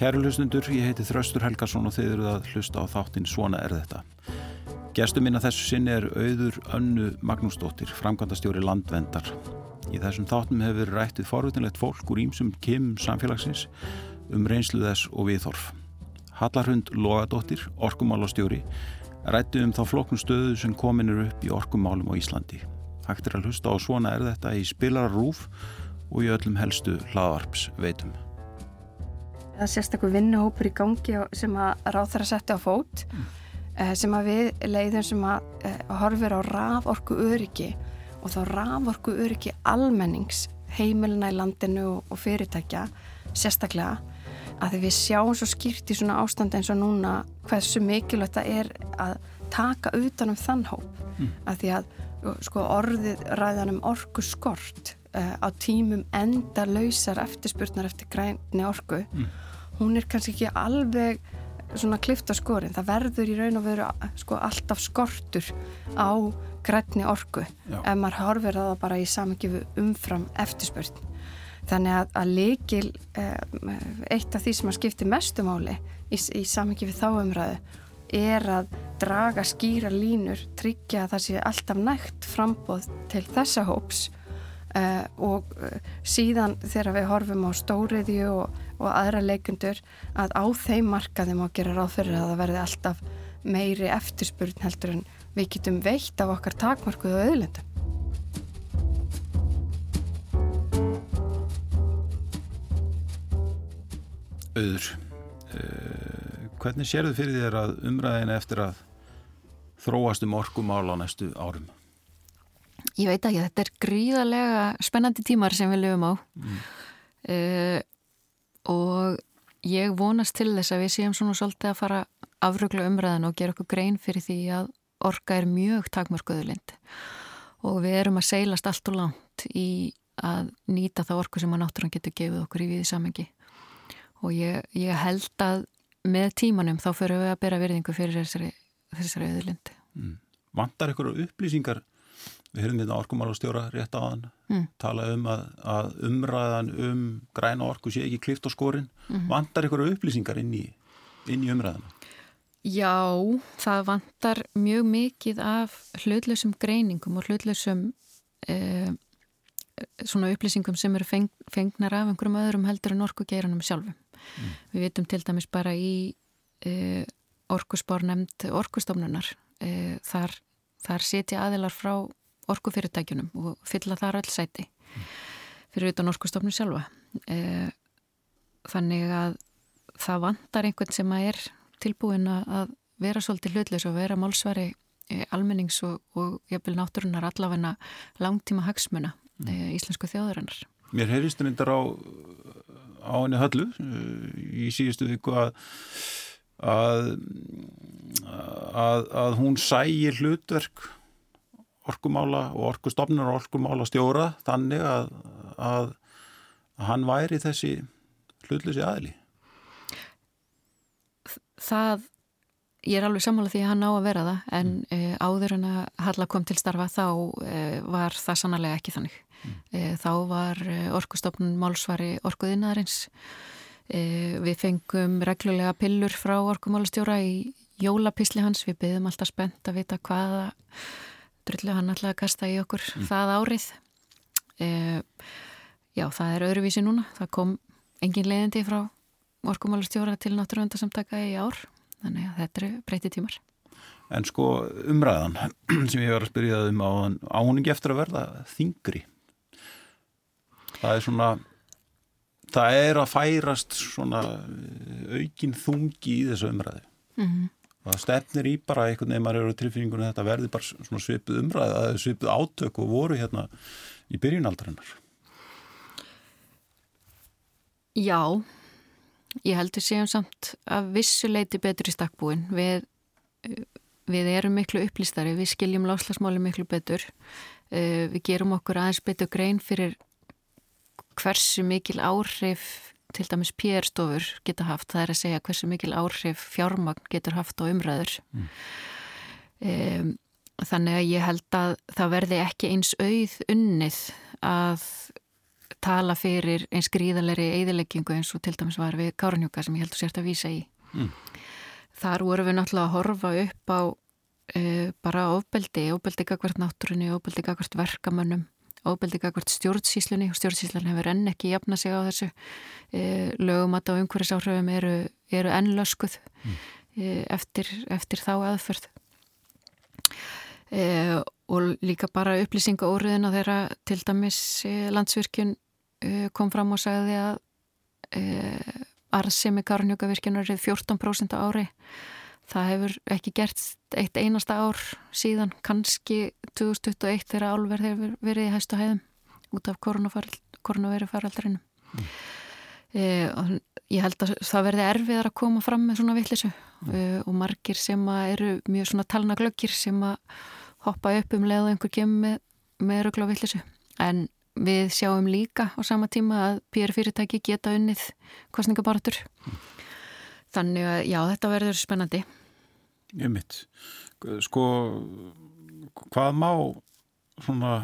Kæru hlustundur, ég heiti Þraustur Helgarsson og þeir eru að hlusta á þáttinn Svona er þetta. Gestur minna þessu sinni er auður önnu Magnúsdóttir, framkvæmdastjóri landvendar. Í þessum þáttum hefur verið rættið forvitinlegt fólk úr ímsum kim samfélagsins um reynslu þess og viðhorf. Hallarhund Logadóttir, orkumálastjóri, rættið um þá flokknum stöðu sem kominir upp í orkumálum á Íslandi. Hægt er að hlusta á Svona er þetta í spilararúf og í öllum helstu hlaðvarps veitum það er sérstaklega vinnuhópur í gangi sem að ráð þar að setja á fót mm. sem að við leiðum sem að uh, horfir á raforku öryggi og þá raforku öryggi almennings heimilina í landinu og, fyrirtækja sérstaklega að því við sjáum svo skýrt í svona ástand eins og núna hversu mikilvægt það er að taka utan um þann hóp mm. að því að sko orðið ræðan um orku skort uh, á tímum enda lausar eftirspurnar eftir græni orku mm hún er kannski ekki alveg svona klifta skorin, það verður í raun og veru sko alltaf skortur á grætni orgu Já. ef maður horfir að það bara í samangifu umfram eftirspurn þannig að, að leikil eh, eitt af því sem að skipti mestumáli í, í samangifu þáumræðu er að draga skýra línur, tryggja að það sé alltaf nægt frambóð til þessa hóps Uh, og uh, síðan þegar við horfum á stóriðju og, og aðra leikundur að á þeim markaðum á að gera ráð fyrir að það verði alltaf meiri eftirspurn heldur en við getum veitt af okkar takmarkuðu auðlendum. Öður, uh, hvernig sér þið fyrir þér að umræðina eftir að þróast um orkumál á næstu árum? Ég veit ekki, þetta er gríðarlega spennandi tímar sem við löfum á mm. uh, og ég vonast til þess að við séum svona svolítið að fara afrugla umræðan og gera okkur grein fyrir því að orka er mjög takmörkuðulind og við erum að seilast allt og langt í að nýta það orku sem að náttúrann getur gefið okkur í viði samengi og ég, ég held að með tímanum þá fyrir við að bera virðingu fyrir þessari, þessari auðulind mm. Vantar ykkur upplýsingar Við höfum hérna orkumálastjóra rétt á hann, mm. tala um að, að umræðan um græna orku sé ekki klift á skorin. Mm. Vantar ykkur upplýsingar inn í, inn í umræðana? Já, það vantar mjög mikið af hlutlausum greiningum og hlutlausum eh, svona upplýsingum sem eru feng, fengnar af einhverjum öðrum heldur en orkugeiranum sjálfum. Mm. Við vitum til dæmis bara í eh, orkuspár nefnd orkustofnunar. Eh, þar, þar setja aðilar frá orkufyrirtækjunum og fylla þar öll sæti fyrir utan orkustofnum sjálfa. E, þannig að það vantar einhvern sem að er tilbúin að vera svolítið hlutleis og vera málsvari e, almennings og, og jafnvel náttúrunar allavegna langtíma hagsmuna e, íslensku þjóðurinnar Mér heyrist þetta á, á henni höllu í síðustu viku að að, að, að hún sægir hlutverk orkumála og orkustofnur og orkumála stjóra þannig að, að hann væri þessi hlutlösi aðli Það ég er alveg sammálað því að hann á að vera það en mm. e, áður en að Halla kom til starfa þá e, var það sannlega ekki þannig mm. e, þá var orkustofnun málsvari orkuðinnaðarins við fengum reglulega pillur frá orkumálastjóra í jólapisli hans, við byggðum alltaf spennt að vita hvaða drullu hann alltaf að kasta í okkur mm. það árið. E, já, það er öðruvísi núna. Það kom engin leiðindi frá orkumálustjóra til náttúruvendarsamtaka í ár. Þannig að þetta eru breyti tímar. En sko umræðan sem ég var að spyrja um á áningi eftir að verða þingri það er svona það er að færast svona aukin þungi í þessu umræðu. Mm -hmm. Það stefnir í bara einhvern veginn maður eru tilfinningunum þetta verði bara svipuð umræð svipuð átök og voru hérna í byrjunaldarinnar Já ég heldur séum samt að vissuleiti betur í stakkbúin við, við erum miklu upplýstari við skiljum láslagsmáli miklu betur. Eh, við gerum okkur aðeins betur grein fyrir hversu mikil áhrif til dæmis PR-stofur geta haft, það er að segja hversu mikil áhrif fjármagn getur haft á umræður mm. um, þannig að ég held að það verði ekki eins auð unnið að tala fyrir eins gríðalegri eðileggingu eins og til dæmis var við Kárnjúka sem ég held að sért að vísa í mm. þar voru við náttúrulega að horfa upp á uh, bara ofbeldi, ofbeldi gagvart náttúrunni, ofbeldi gagvart verkamönnum óbeldi gagvart stjórnsíslunni og stjórnsíslan hefur enn ekki jafna sig á þessu. E, lögum að á umhverfisáhrifum eru, eru ennlöskuð mm. e, eftir, eftir þá aðförð e, og líka bara upplýsinga óriðin á þeirra til dæmis landsvirkjun kom fram og sagði að arðsemi karnjókavirkjunar er 14% ári það hefur ekki gert eitt einasta ár síðan kannski 2021 þegar álverð hefur verið í hæstu hæðum út af koronavirufaraldrinum mm. e, ég held að það verði erfiðar að koma fram með svona vittlisu mm. e, og margir sem eru mjög svona talna glöggir sem að hoppa upp um leið og einhver kemur með, röggla vittlisu en við sjáum líka á sama tíma að PR fyrirtæki geta unnið kostningabaratur mm. þannig að já þetta verður spennandi Ég mitt. Sko, hvað má svona,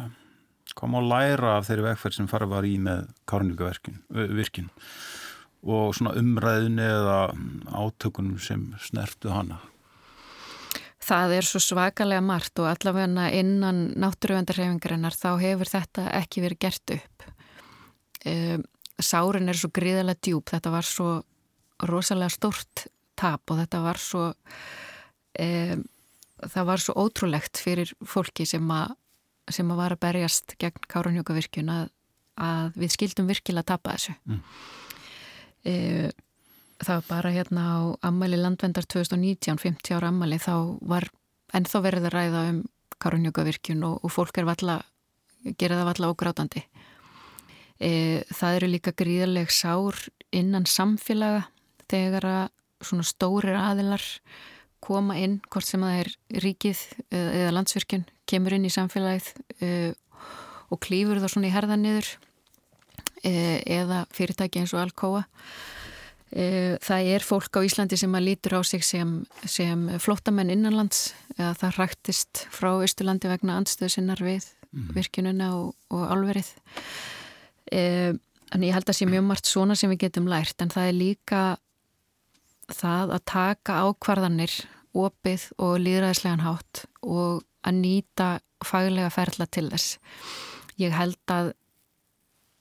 hvað má læra af þeirri vegferð sem farið var í með kárnvíkavirkin og svona umræðinu eða átökunum sem snertu hana? Það er svo svakalega margt og allavega innan náttúruvendarhefingarinnar þá hefur þetta ekki verið gert upp. Ehm, sárin er svo gríðilega djúb, þetta var svo rosalega stort tap og þetta var svo e, það var svo ótrúlegt fyrir fólki sem að, sem að var að berjast gegn Kárunjókavirkjun að, að við skildum virkilega að tapa þessu mm. e, það var bara hérna á ammali landvendar 2019 50 ára ammali þá var ennþá verið að ræða um Kárunjókavirkjun og, og fólk er valla gera það valla ógrátandi e, það eru líka gríðarleg sár innan samfélaga þegar að svona stórir aðilar koma inn, hvort sem það er ríkið eða landsvirkjun, kemur inn í samfélagið uh, og klýfur það svona í herðan niður uh, eða fyrirtæki eins og Alcoa. Uh, það er fólk á Íslandi sem að lítur á sig sem, sem flottamenn innanlands, eða það rættist frá Ístulandi vegna andstöðu sinnar við mm. virkjununa og, og alverið. En ég held að það sé mjög margt svona sem við getum lært, en það er líka það að taka ákvarðanir opið og líðræðislegan hátt og að nýta faglega ferla til þess. Ég held að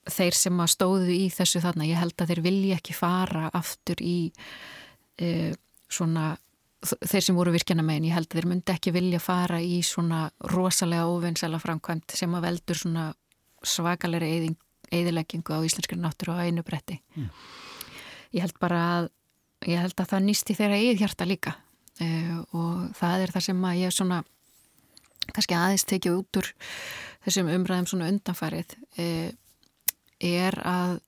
þeir sem að stóðu í þessu þarna, ég held að þeir vilja ekki fara aftur í e, svona, þeir sem voru virkjana megin, ég held að þeir myndi ekki vilja fara í svona rosalega óvinnsala framkvæmt sem að veldur svona svakalegri eðileggingu á íslenskri náttúru á einu bretti. Mm. Ég held bara að, ég held að það nýsti þeirra eigið hjarta líka og það er það sem að ég svona kannski aðeins tekið út úr þessum umræðum svona undanfarið uh, er að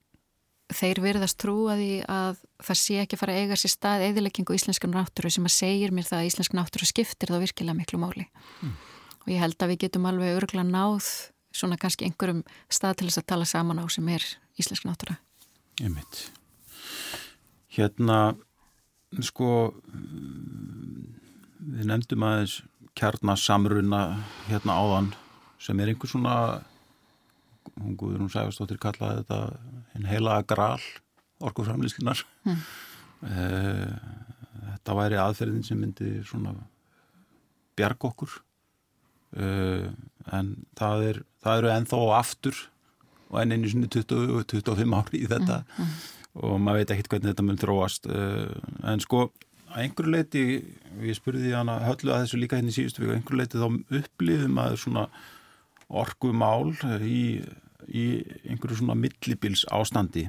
þeir verðast trúa því að það sé ekki fara að eiga sér stað eðileggingu íslenskan náttúru sem að segir mér það að íslensk náttúru skiptir þá virkilega miklu máli. Mm. og ég held að við getum alveg örgla náð svona kannski einhverjum stað til þess að tala saman á sem er íslensk náttúra. Ég mitt Hérna sko við nefndum aðeins kjarnasamruna hérna áðan sem er einhvers svona hún guður hún sæfastóttir kallaði þetta einn heila gral orkuframlýslinar mm. þetta væri aðferðin sem myndi svona bjarg okkur en það, er, það eru ennþá aftur og enn einu sinni 20-25 ári í þetta mm. Mm. Og maður veit ekkert hvernig þetta mun þróast en sko að einhverju leiti, ég spurði hana höllu að þessu líka henni hérna síðustu vika, einhverju leiti þá upplifum að svona orkumál í, í einhverju svona millibils ástandi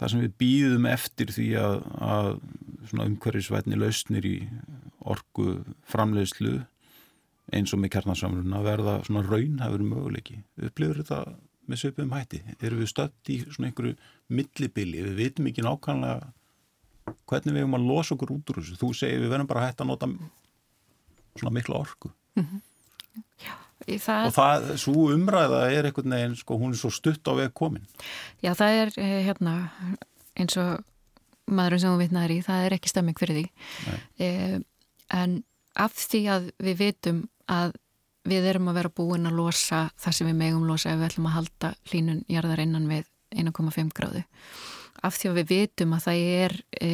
þar sem við býðum eftir því að, að svona umhverfisvætni lausnir í orgu framleiðslu eins og með kjarnarsamluna verða svona raunhafur möguleiki. Upplifur þetta með söpum hætti? Erum við stött í svona einhverju millibili? Við veitum ekki nákvæmlega hvernig við erum að losa okkur út úr þessu. Þú segir við verðum bara hægt að nota svona mikla orku. Mm -hmm. Já, það... Og það, svo umræða er einhvern veginn, sko, hún er svo stutt á veg komin. Já, það er eh, hérna eins og maðurinn sem þú vitnaður í, það er ekki stemming fyrir því. Eh, en af því að við vitum að við erum að vera búin að losa það sem við megum losa ef við ætlum að halda hlínun jarðar innan við 1,5 gráðu. Af því að við vitum að það er e,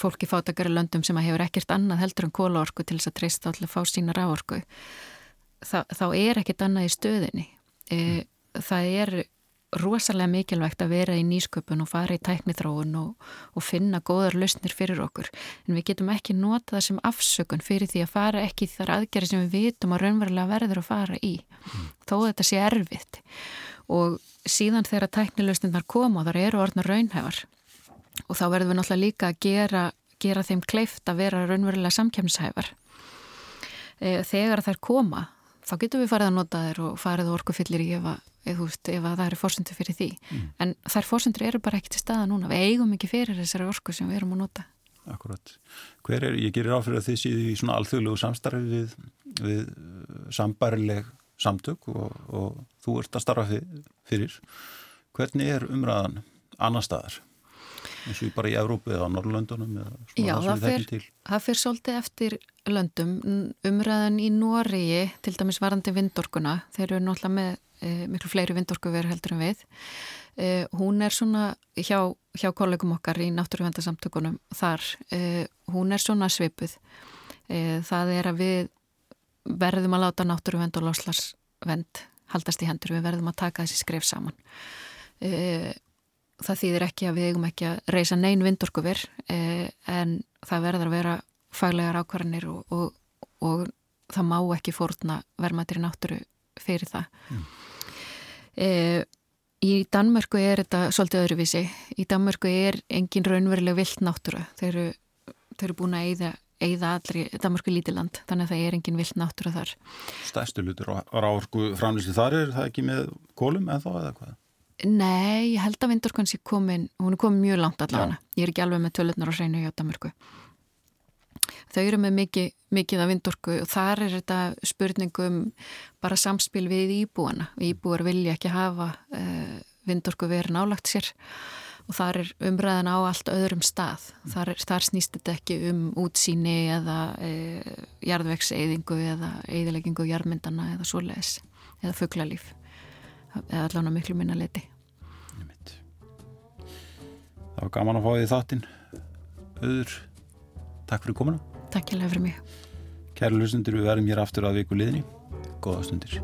fólki fátakari löndum sem að hefur ekkert annað heldur en kólaorku til þess að treysta allir að fá sína ráorku. Þá er ekkert annað í stöðinni. E, það er rosalega mikilvægt að vera í nýsköpun og fara í tæknithráun og, og finna góðar lausnir fyrir okkur. En við getum ekki nota það sem afsökun fyrir því að fara ekki þar aðgerði sem við vitum að raunverulega verður að fara í mm. þó þetta sé erfitt. Og síðan þegar tæknilausnirnar koma þar eru orðna raunhæfar. Og þá verður við náttúrulega líka að gera, gera þeim kleift að vera raunverulega samkjæmshæfar e, þegar þær koma þá getum við farið að nota þær og farið orkufyllir í ef að ef, veist, ef það eru fórsendur fyrir því. Mm. en þær fórsendur eru bara ekki til staða núna. Við eigum ekki fyrir þessari orku sem við erum að nota. Akkurat, hver er, ég gerir áfyrir að þið séu í svona alþjóðlegu samstarfi við, við uh, sambarileg samtök og, og þú ert að starfa fyrir. Hvernig er umræðan annar staðar eins og bara í Evrópu eða Norrlöndunum Já, það fyrir, það fyrir svolítið eftir löndum umræðan í Nóriði, til dæmis varandi vindorkuna, þeir eru náttúrulega með e, miklu fleiri vindorkuver heldur en við. E, hún er svona hjá, hjá kollegum okkar í náttúruvendarsamtökunum þar, e, hún er svona svipuð. Það er að við verðum að láta náttúruvend og loslasvend haldast í hendur, við verðum að taka þessi skref saman. Það þýðir ekki að við eigum ekki að reysa neyn vindorkuver en það verður að vera faglegar ákvarðanir og, og, og það má ekki fórna vermaðir í náttúru fyrir það. Mm. E, í Danmörku er þetta svolítið öðruvísi. Í Danmörku er engin raunveruleg vilt náttúra. Þeir eru, þeir eru búin að eigða, eigða allri Danmörku lítiland, þannig að það er engin vilt náttúra þar. Stærstu lutur á ráorku framlýsli þar er það ekki með kólum eða þá eða hvað? Nei, ég held að Vindorkans er komin, hún er komin mjög langt allavega. Ég er ekki alveg með tölutnar á hreinu hjá Danmörku. Þau eru með mikið, mikið af vindorku og þar er þetta spurningum bara samspil við íbúana. Íbúar vilja ekki hafa uh, vindorku verið nálagt sér og þar er umræðan á allt öðrum stað. Þar, þar snýst þetta ekki um útsýni eða uh, jarðvegseyðingu eða eyðileggingu jarðmyndana eða svoleiðis eða fugglalíf eða allavega miklu minna leti Það var gaman að fá því þáttinn auður Takk fyrir komuna. Takk hjá fyrir mig. Kæru hlustundur, við verðum hér aftur að viku liðni. Góða stundir.